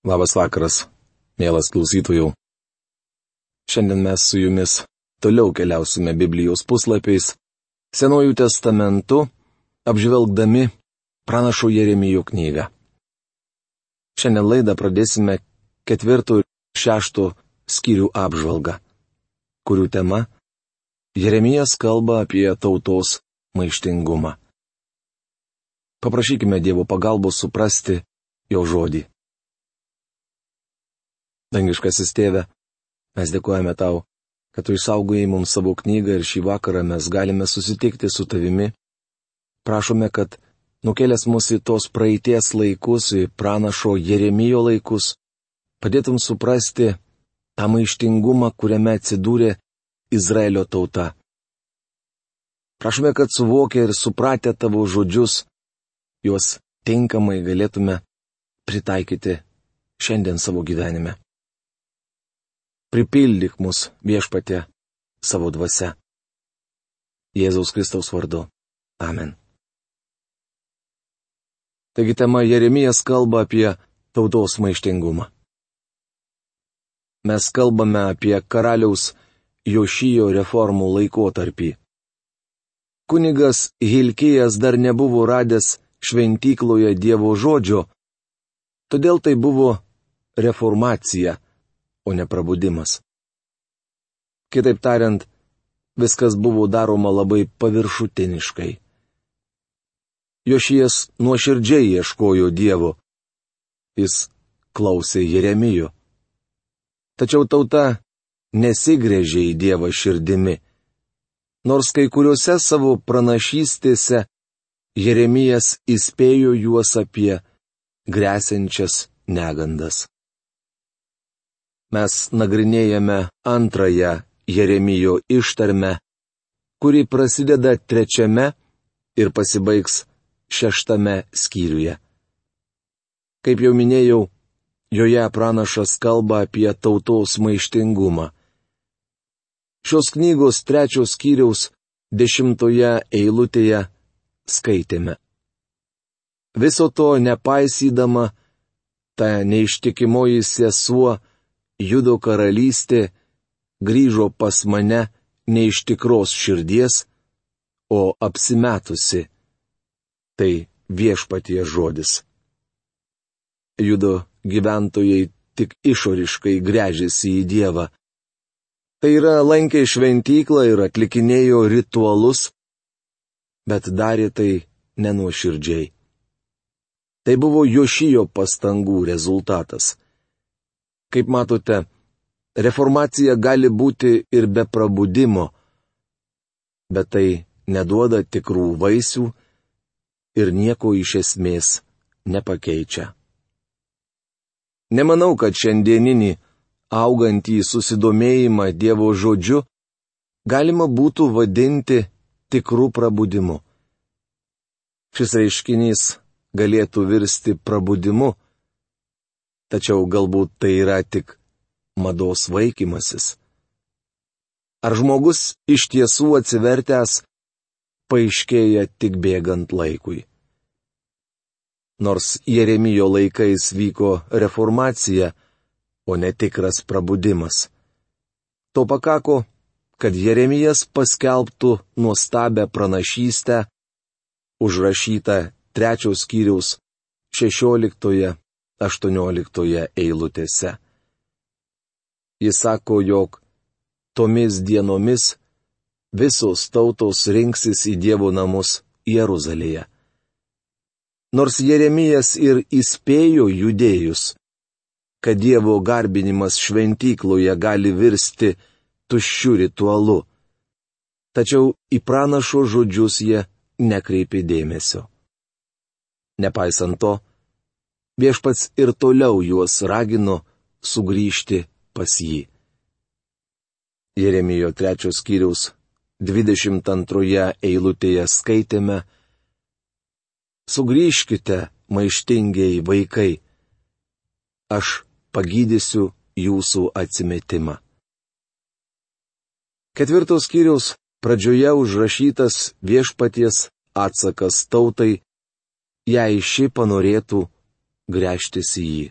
Labas vakaras, mielas klausytojų. Šiandien mes su jumis toliau keliausime Biblijos puslapiais, Senojų testamentu, apžvelgdami pranašo Jeremijo knygą. Šiandien laidą pradėsime ketvirto ir šešto skyrių apžvalgą, kurių tema - Jeremijas kalba apie tautos maištingumą. Paprašykime Dievo pagalbos suprasti jo žodį. Dangiškasis tėve, mes dėkojame tau, kad tu išsaugojai mums savo knygą ir šį vakarą mes galime susitikti su tavimi. Prašome, kad nukėlęs mus į tos praeities laikus, į pranašo Jeremijo laikus, padėtum suprasti tą maištingumą, kuriame atsidūrė Izraelio tauta. Prašome, kad suvokę ir supratę tavo žodžius, juos tinkamai galėtume pritaikyti šiandien savo gyvenime pripildyk mus viešpatė savo dvasia. Jėzaus Kristaus vardu. Amen. Taigi tema Jeremijas kalba apie tautos maištingumą. Mes kalbame apie karaliaus Jošijo reformų laikotarpį. Kunigas Hilkijas dar nebuvo radęs šventykloje Dievo žodžio, todėl tai buvo reformacija o ne prabudimas. Kitaip tariant, viskas buvo daroma labai paviršutiniškai. Jošijas nuoširdžiai ieškojo Dievo. Jis klausė Jeremijų. Tačiau tauta nesigrėžė į Dievą širdimi. Nors kai kuriuose savo pranašystėse Jeremijas įspėjo juos apie grėsinčias negandas mes nagrinėjame antrąją Jeremijo ištarmę, kuri prasideda trečiame ir pasibaigs šeštame skyriuje. Kaip jau minėjau, joje pranašas kalba apie tautos maištingumą. Šios knygos trečios skyriaus dešimtoje eilutėje skaitėme. Viso to nepaisydama, ta neištikimoji sesuo Judo karalystė grįžo pas mane ne iš tikros širdies, o apsimetusi. Tai viešpatie žodis. Judo gyventojai tik išoriškai grežėsi į Dievą. Tai yra lankė šventyklą ir atlikinėjo ritualus, bet darė tai nenuoširdžiai. Tai buvo Jošijo pastangų rezultatas. Kaip matote, reformacija gali būti ir be prabudimo, bet tai neduoda tikrų vaisių ir nieko iš esmės nepakeičia. Nemanau, kad šiandieninį augantį susidomėjimą Dievo žodžiu galima būtų vadinti tikrų prabudimu. Šis reiškinys galėtų virsti prabudimu, tačiau galbūt tai yra tik mados vaikymasis. Ar žmogus iš tiesų atsivertęs paaiškėja tik bėgant laikui. Nors Jeremijo laikais vyko reformacija, o ne tikras prabudimas. To pakako, kad Jeremijas paskelbtų nuostabę pranašystę, užrašytą trečios skyriaus 16 18 eilutėse. Jis sako, jog tomis dienomis visos tautos rinksis į Dievo namus Jeruzalėje. Nors Jeremijas ir įspėjo judėjus, kad Dievo garbinimas šventykloje gali virsti tuščiu ritualu, tačiau į pranašo žodžius jie nekreipė dėmesio. Nepaisant to, viešpats ir toliau juos ragino sugrįžti pas jį. Jeremijo trečios skyriaus 22 eilutėje skaitėme Sugrįžkite, maištingiai vaikai, aš pagydysiu jūsų atsimetimą. Ketvirtos skyriaus pradžioje užrašytas viešpaties atsakas tautai, jei ši panorėtų grėžtis į jį.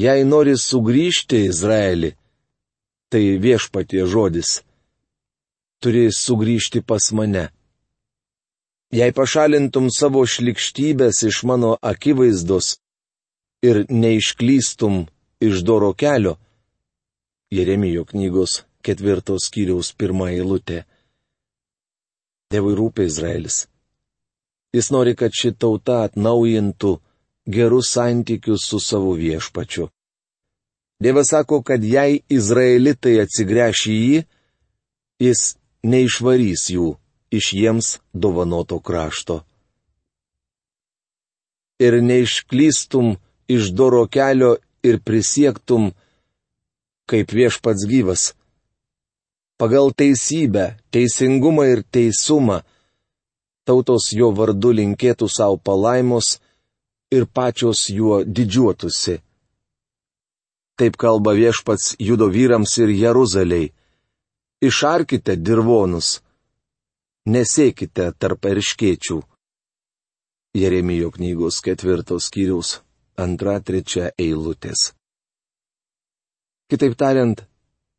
Jei nori sugrįžti į Izraelį, tai viešpatie žodis, turi sugrįžti pas mane. Jei pašalintum savo šlikštybės iš mano akivaizdos ir neišklystum iš doro kelio, Jeremijo knygos ketvirtos skyriaus pirmą eilutę. Dievui rūpia Izraelis. Jis nori, kad ši tauta atnaujintų gerus santykius su savo viešpačiu. Dievas sako, kad jei izraelitai atsigręš į jį, jis neišvarys jų iš jiems dovanoto krašto. Ir neišklystum iš doro kelio ir prisiektum, kaip viešpats gyvas. Pagal teisybę, teisingumą ir teisumą tautos jo vardu linkėtų savo palaimos ir pačios juo didžiuotųsi. Taip kalba viešpats judo vyrams ir Jeruzaliai. Išarkite dirvonus, nesėkite tarp erškėčių. Jeremijo knygos ketvirtos skyriaus antra trečia eilutės. Kitaip tariant,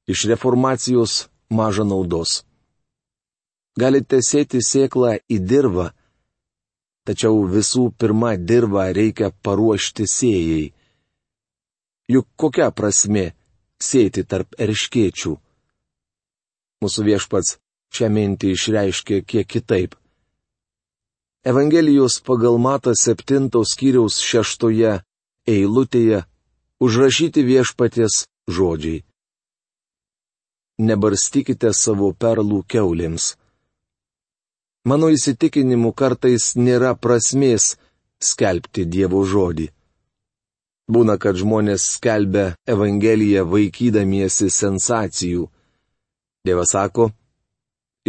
iš reformacijos maža naudos. Galite sėti sėklą į dirvą, tačiau visų pirma dirvą reikia paruošti sėjai. Juk kokia prasme sėti tarp erškėčių? Mūsų viešpats šią mintį išreiškė kiek kitaip. Evangelijos pagal Mata 7 skyriaus 6 eilutėje užrašyti viešpaties žodžiai. Nebarstykite savo perlų keulėms. Mano įsitikinimu kartais nėra prasmės skelbti Dievo žodį. Būna, kad žmonės skelbia Evangeliją vaikydamiesi sensacijų. Dievas sako,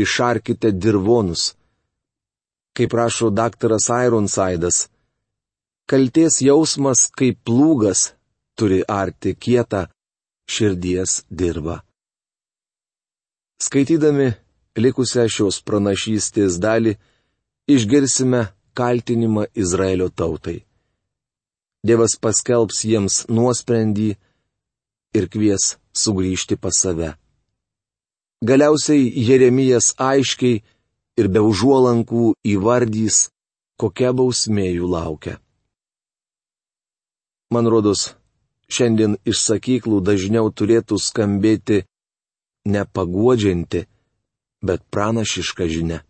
išarkite dirvonus. Kaip rašo daktaras Ironsaidas, kalties jausmas kaip plūgas turi arti kietą širdies dirbą. Skaitydami likusią šios pranašystės dalį išgirsime kaltinimą Izraelio tautai. Dievas paskelbs jiems nuosprendį ir kvies sugrįžti pas save. Galiausiai Jeremijas aiškiai ir be užuolankų įvardys, kokia bausmė jų laukia. Man rodos, šiandien iš sakyklų dažniau turėtų skambėti nepaguodžianti, bet pranašiška žinia.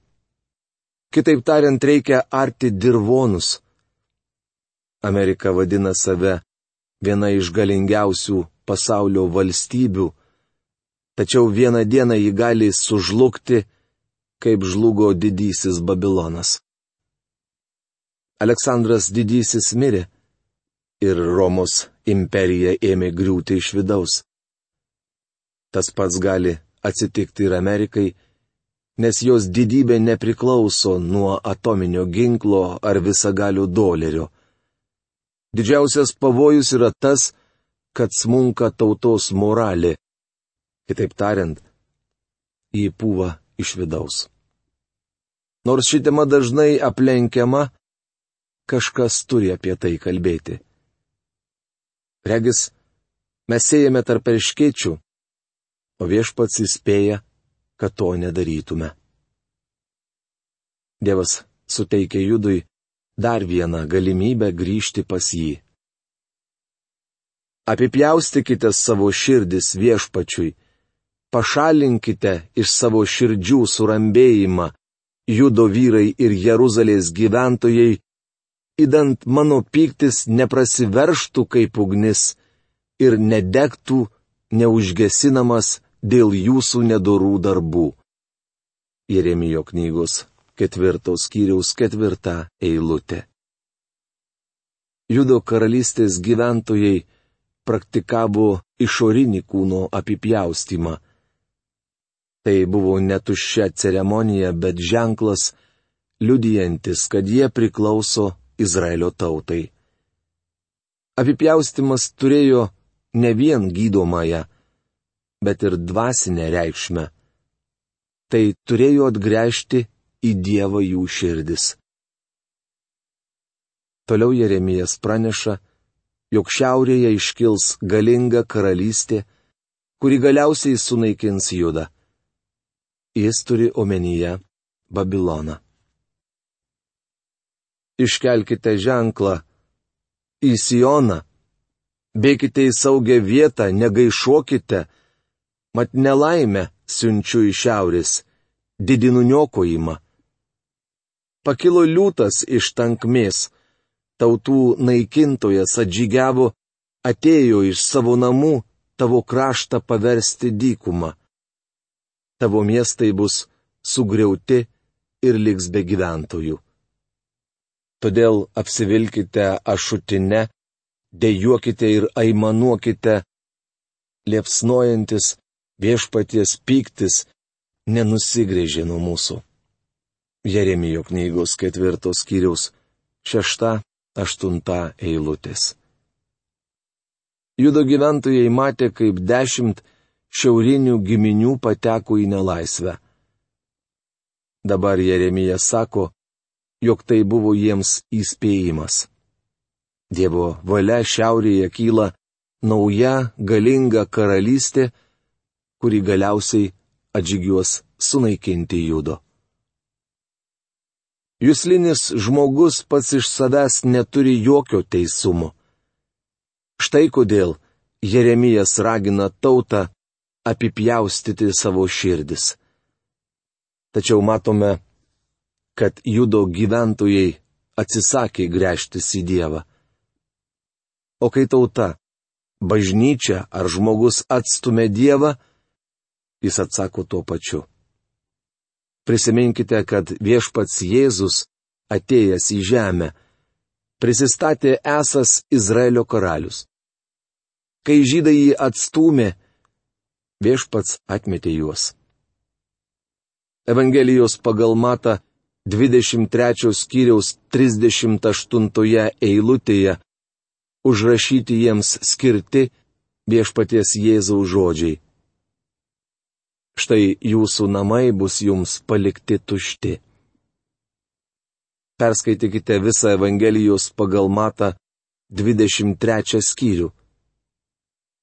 Kitaip tariant, reikia arti dirvonus. Amerika vadina save viena iš galingiausių pasaulio valstybių, tačiau vieną dieną ji gali sužlugti, kaip žlugo didysis Babilonas. Aleksandras didysis mirė ir Romos imperija ėmė griūti iš vidaus. Tas pats gali atsitikti ir Amerikai, nes jos didybė nepriklauso nuo atominio ginklo ar visagalių dolerio. Didžiausias pavojus yra tas, kad smunka tautos moralė. Kitaip tariant, jį pūva iš vidaus. Nors ši tema dažnai aplenkiama, kažkas turi apie tai kalbėti. Regis, mes siejame tarp erškėčių, o viešpats įspėja, kad to nedarytume. Dievas suteikė judui dar vieną galimybę grįžti pas jį. Apipjaustikite savo širdis viešpačiui, pašalinkite iš savo širdžių surambėjimą, judo vyrai ir Jeruzalės gyventojai, įdant mano piktis neprasiverštų kaip ugnis ir nedegtų neužgesinamas dėl jūsų nedorų darbų. Jeremijo knygos ketvirtos skyriaus ketvirta eilutė. Judo karalystės gyventojai praktikavo išorinį kūno apipjaustimą. Tai buvo netuščia ceremonija, bet ženklas, liudijantis, kad jie priklauso Izraelio tautai. Apipjaustimas turėjo ne vien gydomąją, bet ir dvasinę reikšmę. Tai turėjo atgręžti į Dievą jų širdis. Toliau Jeremijas praneša, jog šiaurėje iškils galinga karalystė, kuri galiausiai sunaikins judą. Jis turi omenyje Babiloną. Iškelkite ženklą į Sioną, bėkite į saugią vietą, negaišuokite, mat nelaimę siunčiu iš šiaurės, didinu niokojimą. Pakilo liūtas iš tankmės, tautų naikintojas atžygiavo, atėjo iš savo namų tavo kraštą paversti dykumą. Tavo miestai bus sugriauti ir liks be gyventojų. Todėl apsivilkite ašutinę, dėjuokite ir aimanuokite, liepsnojantis viešpaties pyktis nenusigrėžė nuo mūsų. Jeremijo knygos ketvirtos skyriaus šešta aštunta eilutės. Judo gyventojai matė, kaip dešimt šiaurinių giminių pateko į nelaisvę. Dabar Jeremija sako, jog tai buvo jiems įspėjimas. Dievo valia šiaurėje kyla nauja galinga karalystė, kuri galiausiai atžygiuos sunaikinti judo. Jūslinis žmogus pats iš savęs neturi jokio teisumo. Štai kodėl Jeremijas ragina tautą apipjaustyti savo širdis. Tačiau matome, kad judo gyventojai atsisakė grėžtis į Dievą. O kai tauta, bažnyčia ar žmogus atstumė Dievą, jis atsako tuo pačiu. Prisiminkite, kad viešpats Jėzus, atėjęs į žemę, prisistatė esas Izraelio karalius. Kai žydai jį atstūmė, viešpats atmetė juos. Evangelijos pagal Mata 23 skyriaus 38 eilutėje užrašyti jiems skirti viešpaties Jėzaus žodžiai štai jūsų namai bus jums palikti tušti. Perskaitykite visą Evangelijos pagal matą 23 skyrių.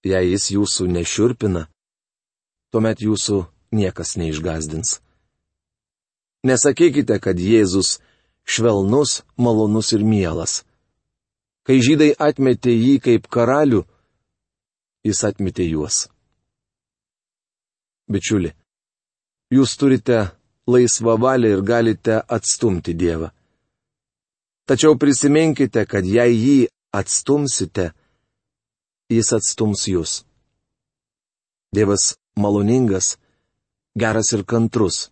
Jei jis jūsų nešiurpina, tuomet jūsų niekas neišgazdins. Nesakykite, kad Jėzus švelnus, malonus ir mielas. Kai žydai atmetė jį kaip karalių, jis atmetė juos bičiuli. Jūs turite laisvą valią ir galite atstumti Dievą. Tačiau prisiminkite, kad jei jį atstumsite, jis atstums jūs. Dievas maloningas, geras ir kantrus.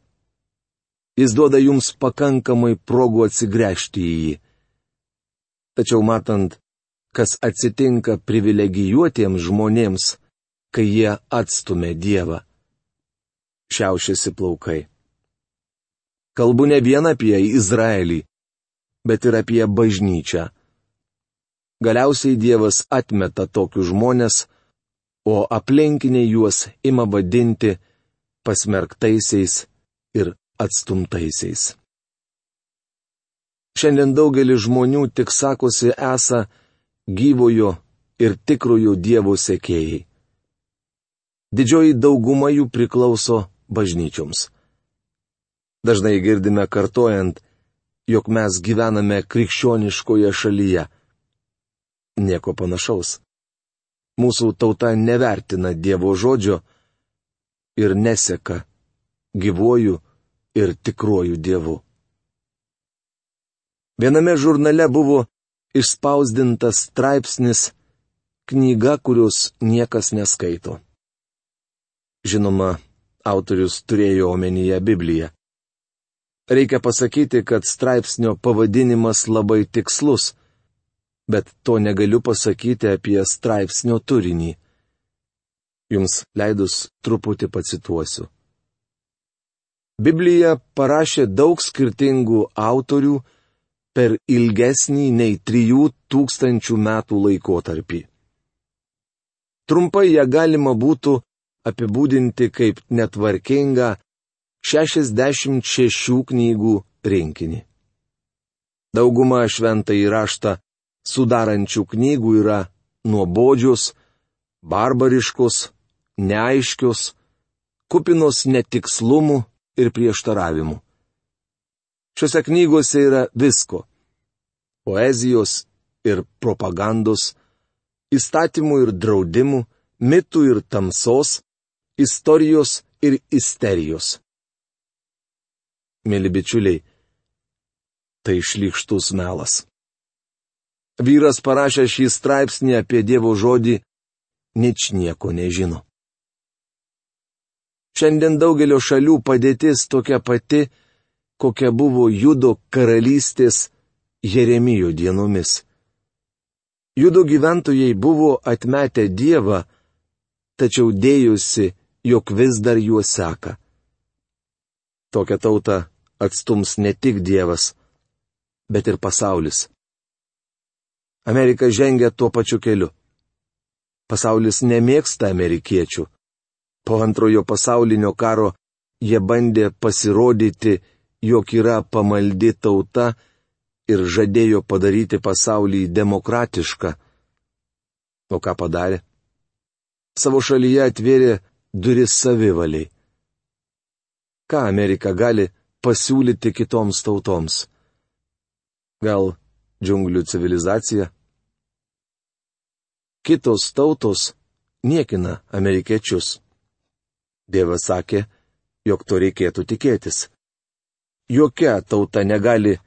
Jis duoda jums pakankamai progų atsigręžti į jį. Tačiau matant, kas atsitinka privilegijuotiems žmonėms, kai jie atstumė Dievą, šiaušiasi plaukai. Kalbu ne vien apie Izraelį, bet ir apie bažnyčią. Galiausiai Dievas atmeta tokius žmonės, o aplinkiniai juos ima vadinti pasmerktaisiais ir atstumtaisiais. Šiandien daugelis žmonių tik sakosi esą gyvojo ir tikrojo Dievo sekėjai. Didžioji dauguma jų priklauso bažnyčioms. Dažnai girdime kartojant, jog mes gyvename krikščioniškoje šalyje. Nieko panašaus. Mūsų tauta nevertina Dievo žodžio ir neseka gyvuoju ir tikruoju Dievu. Viename žurnale buvo išspausdintas straipsnis knyga, kurios niekas neskaito. Žinoma, autorius turėjo omenyje Bibliją. Reikia pasakyti, kad straipsnio pavadinimas labai tikslus, bet to negaliu pasakyti apie straipsnio turinį. Jums leidus truputį pacituosiu. Biblija parašė daug skirtingų autorių per ilgesnį nei trijų tūkstančių metų laikotarpį. Trumpai ją galima būtų apibūdinti kaip netvarkingą 66 knygų rinkinį. Dauguma šventą įraštą sudarančių knygų yra nuobodžios, barbariškos, neaiškios, kupinos netikslumų ir prieštaravimų. Šiuose knygose yra visko - poezijos ir propagandos, įstatymų ir draudimų, mitų ir tamsos, istorijos ir isterijos. Mėly bičiuliai, tai šlikštus melas. Vyras parašė šį straipsnį apie Dievo žodį, nič nieko nežino. Šiandien daugelio šalių padėtis tokia pati, kokia buvo Judo karalystės Jeremijo dienomis. Judo gyventojai buvo atmetę Dievą, tačiau dėjusi, jog vis dar juos seka. Tokią tautą atstums ne tik Dievas, bet ir pasaulis. Amerika žengia tuo pačiu keliu. Pasaulis nemėgsta amerikiečių. Po antrojo pasaulinio karo jie bandė pasirodyti jog yra pamaldi tauta ir žadėjo padaryti pasaulį demokratišką. O ką padarė? Savo šalyje atvėrė duris savivaliai. Ką Amerika gali pasiūlyti kitoms tautoms? Gal džiunglių civilizacija? Kitos tautos niekina amerikiečius. Dievas sakė, jog to reikėtų tikėtis. Jokia tauta negali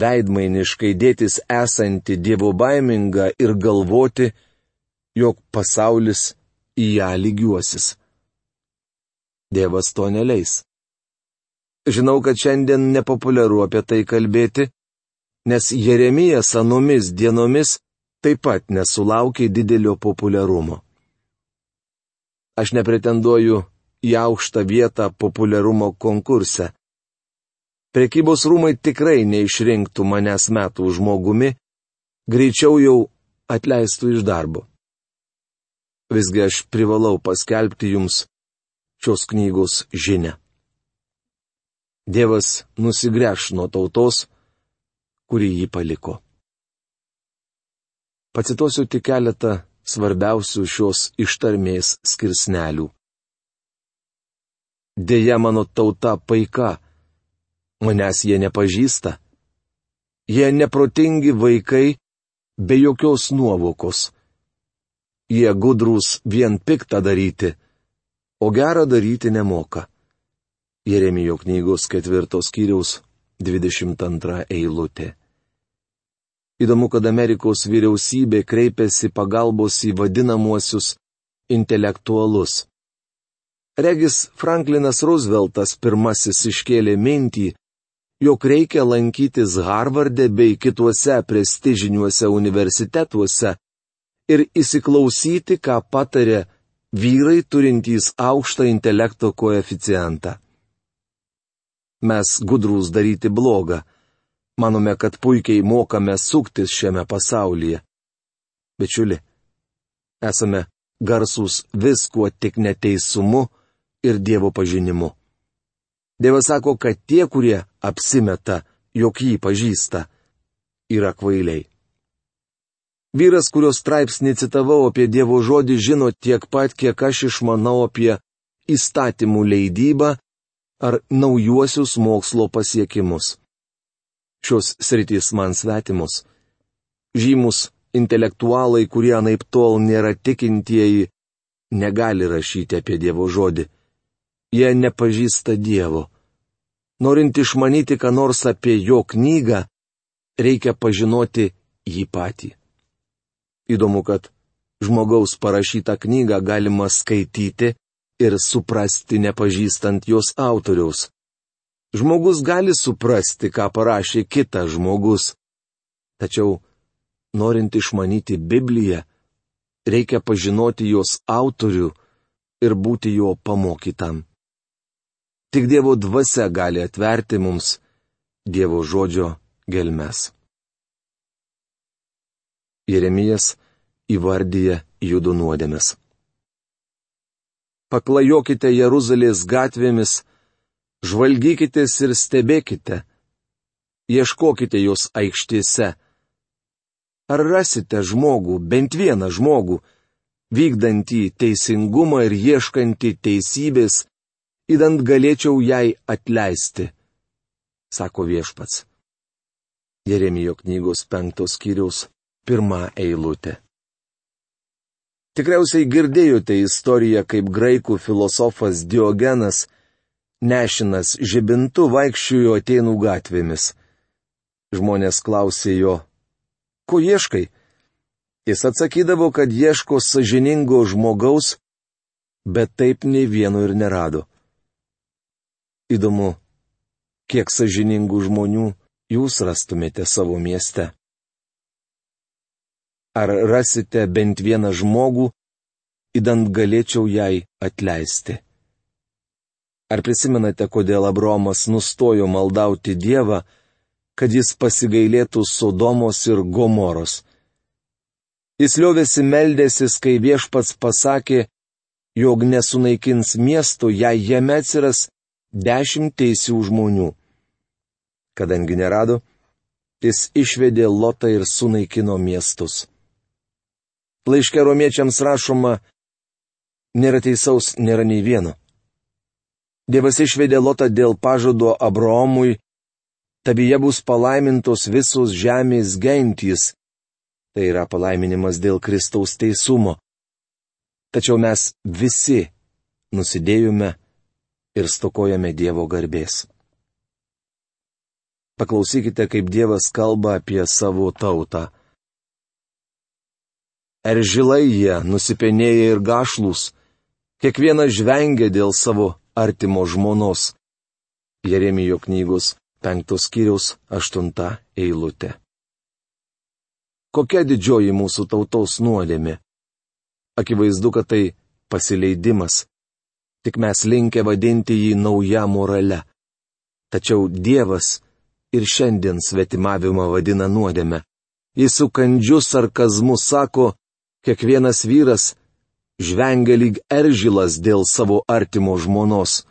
veidmainiškai dėtis esanti dievo baiminga ir galvoti, jog pasaulis į ją lygiuosis. Dievas to neleis. Žinau, kad šiandien nepopuliaru apie tai kalbėti, nes Jeremijas anomis dienomis taip pat nesulaukė didelio populiarumo. Aš nepretenduoju į aukštą vietą populiarumo konkurse. Prekybos rūmai tikrai neišrinktų manęs metų žmogumi, greičiau jau atleistų iš darbo. Visgi aš privalau paskelbti jums šios knygos žinę. Dievas nusigręš nuo tautos, kuri jį paliko. Pacituosiu tik keletą svarbiausių šios ištarmės skirsnelių. Deja, mano tauta paika, manęs jie nepažįsta. Jie neprotingi vaikai, be jokios nuovokos. Jie gudrus vien piktą daryti, o gerą daryti nemoka. Jeremijo knygos ketvirtos kiriaus 22 eilutė. Įdomu, kad Amerikos vyriausybė kreipėsi pagalbos į vadinamuosius intelektualus. Regis Franklinas Rooseveltas pirmasis iškėlė mintį, jog reikia lankytis Harvarde bei kituose prestižiniuose universitetuose ir įsiklausyti, ką patarė vyrai turintys aukštą intelekto koeficientą. Mes gudrus daryti blogą. Manome, kad puikiai mokame suktis šiame pasaulyje. Bičiuli, esame garsus viskuo tik neteisumu ir Dievo pažinimu. Dievas sako, kad tie, kurie apsimeta, jog jį pažįsta, yra kvailiai. Vyras, kurios straipsnį citavau apie Dievo žodį, žino tiek pat, kiek aš išmanau apie įstatymų leidybą ar naujuosius mokslo pasiekimus. Šios sritys man svetimus. Žymus intelektualai, kurie naip tol nėra tikintieji, negali rašyti apie Dievo žodį jie nepažįsta Dievo. Norint išmanyti, ką nors apie jo knygą, reikia pažinoti jį patį. Įdomu, kad žmogaus parašytą knygą galima skaityti ir suprasti nepažįstant jos autoriaus. Žmogus gali suprasti, ką parašė kitas žmogus. Tačiau, norint išmanyti Bibliją, reikia pažinoti jos autorių ir būti jo pamokytam. Tik Dievo dvasia gali atverti mums Dievo žodžio gelmes. Jeremijas įvardyja judų nuodėmes. Paklajokite Jeruzalės gatvėmis, žvalgykitės ir stebėkite, ieškokite jos aikštėse. Ar rasite žmogų, bent vieną žmogų, vykdantį teisingumą ir ieškantį teisybės, įdant galėčiau jai atleisti, sako viešpats. Jeremijo knygos penktos skyriaus pirmą eilutę. Tikriausiai girdėjote istoriją, kaip graikų filosofas Diogenas, nešinas žibintu vaikščiojo Atenų gatvėmis. Žmonės klausė jo, ko ieškai? Jis atsakydavo, kad ieško sažiningo žmogaus, bet taip nei vieno ir nerado. Įdomu, kiek sažiningų žmonių jūs rastumėte savo mieste. Ar rasite bent vieną žmogų, įdant galėčiau jai atleisti? Ar prisimenate, kodėl Abromas nustojo maldauti Dievą, kad jis pasigailėtų Sodomos ir Gomoros? Jis liovėsi meldėsis, kai viešpats pasakė, jog nesunaikins miesto, jei jame atsiras dešimt teisių žmonių. Kadangi nerado, jis išvedė lotą ir sunaikino miestus. Laiške romiečiams rašoma, nėra teisaus, nėra nei vieno. Dievas išvedė lotą dėl pažado Abraomui, tabyje bus palaimintos visos žemės gentys, Tai yra palaiminimas dėl Kristaus teisumo. Tačiau mes visi nusidėjome ir stokojame Dievo garbės. Paklausykite, kaip Dievas kalba apie savo tautą. Er žilai jie, nusipenėję ir gašlus, kiekvienas žvengia dėl savo artimo žmonos. Jeremijo knygos penktos kiriaus aštunta eilutė. Kokia didžioji mūsų tautos nuodėmė? Akivaizdu, kad tai pasileidimas. Tik mes linkę vadinti jį nauja morale. Tačiau Dievas ir šiandien svetimavimą vadina nuodėme. Jis su kandžiu sarkazmu sako, kiekvienas vyras žvengia lyg eržilas dėl savo artimo žmonos.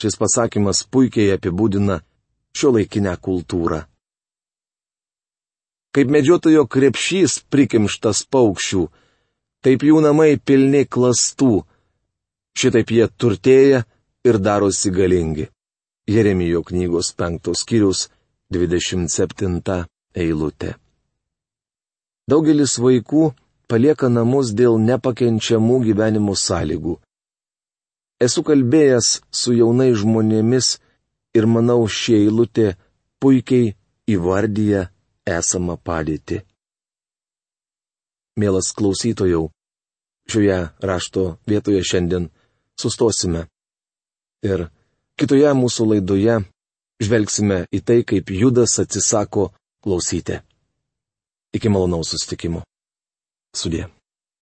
Šis pasakymas puikiai apibūdina šio laikinę kultūrą kaip medžiotojo krepšys prikimštas paukščių, taip jų namai pilni klastų. Šitaip jie turtėja ir darosi galingi. Jeremijo knygos penktos skyrius 27 eilutė. Daugelis vaikų palieka namus dėl nepakenčiamų gyvenimo sąlygų. Esu kalbėjęs su jaunai žmonėmis ir manau šie eilutė puikiai įvardyja esamą padėtį. Mielas klausytojau, šioje rašto vietoje šiandien sustosime. Ir kitoje mūsų laidoje žvelgsime į tai, kaip Judas atsisako klausyti. Iki malonaus sustikimo. судье.